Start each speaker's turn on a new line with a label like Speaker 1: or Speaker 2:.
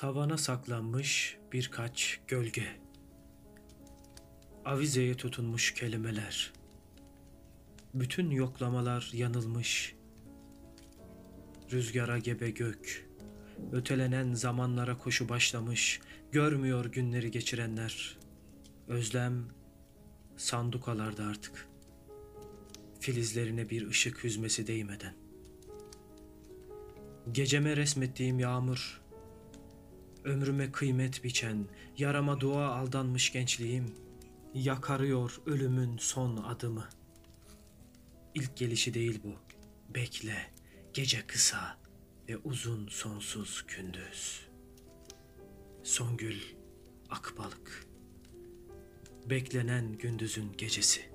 Speaker 1: Tavana saklanmış birkaç gölge. Avizeye tutunmuş kelimeler. Bütün yoklamalar yanılmış. Rüzgara gebe gök. Ötelenen zamanlara koşu başlamış. Görmüyor günleri geçirenler. Özlem sandukalarda artık. Filizlerine bir ışık hüzmesi değmeden. Geceme resmettiğim yağmur, ömrüme kıymet biçen, yarama dua aldanmış gençliğim, yakarıyor ölümün son adımı. İlk gelişi değil bu. Bekle, gece kısa ve uzun sonsuz gündüz. Songül Akbalık Beklenen gündüzün gecesi.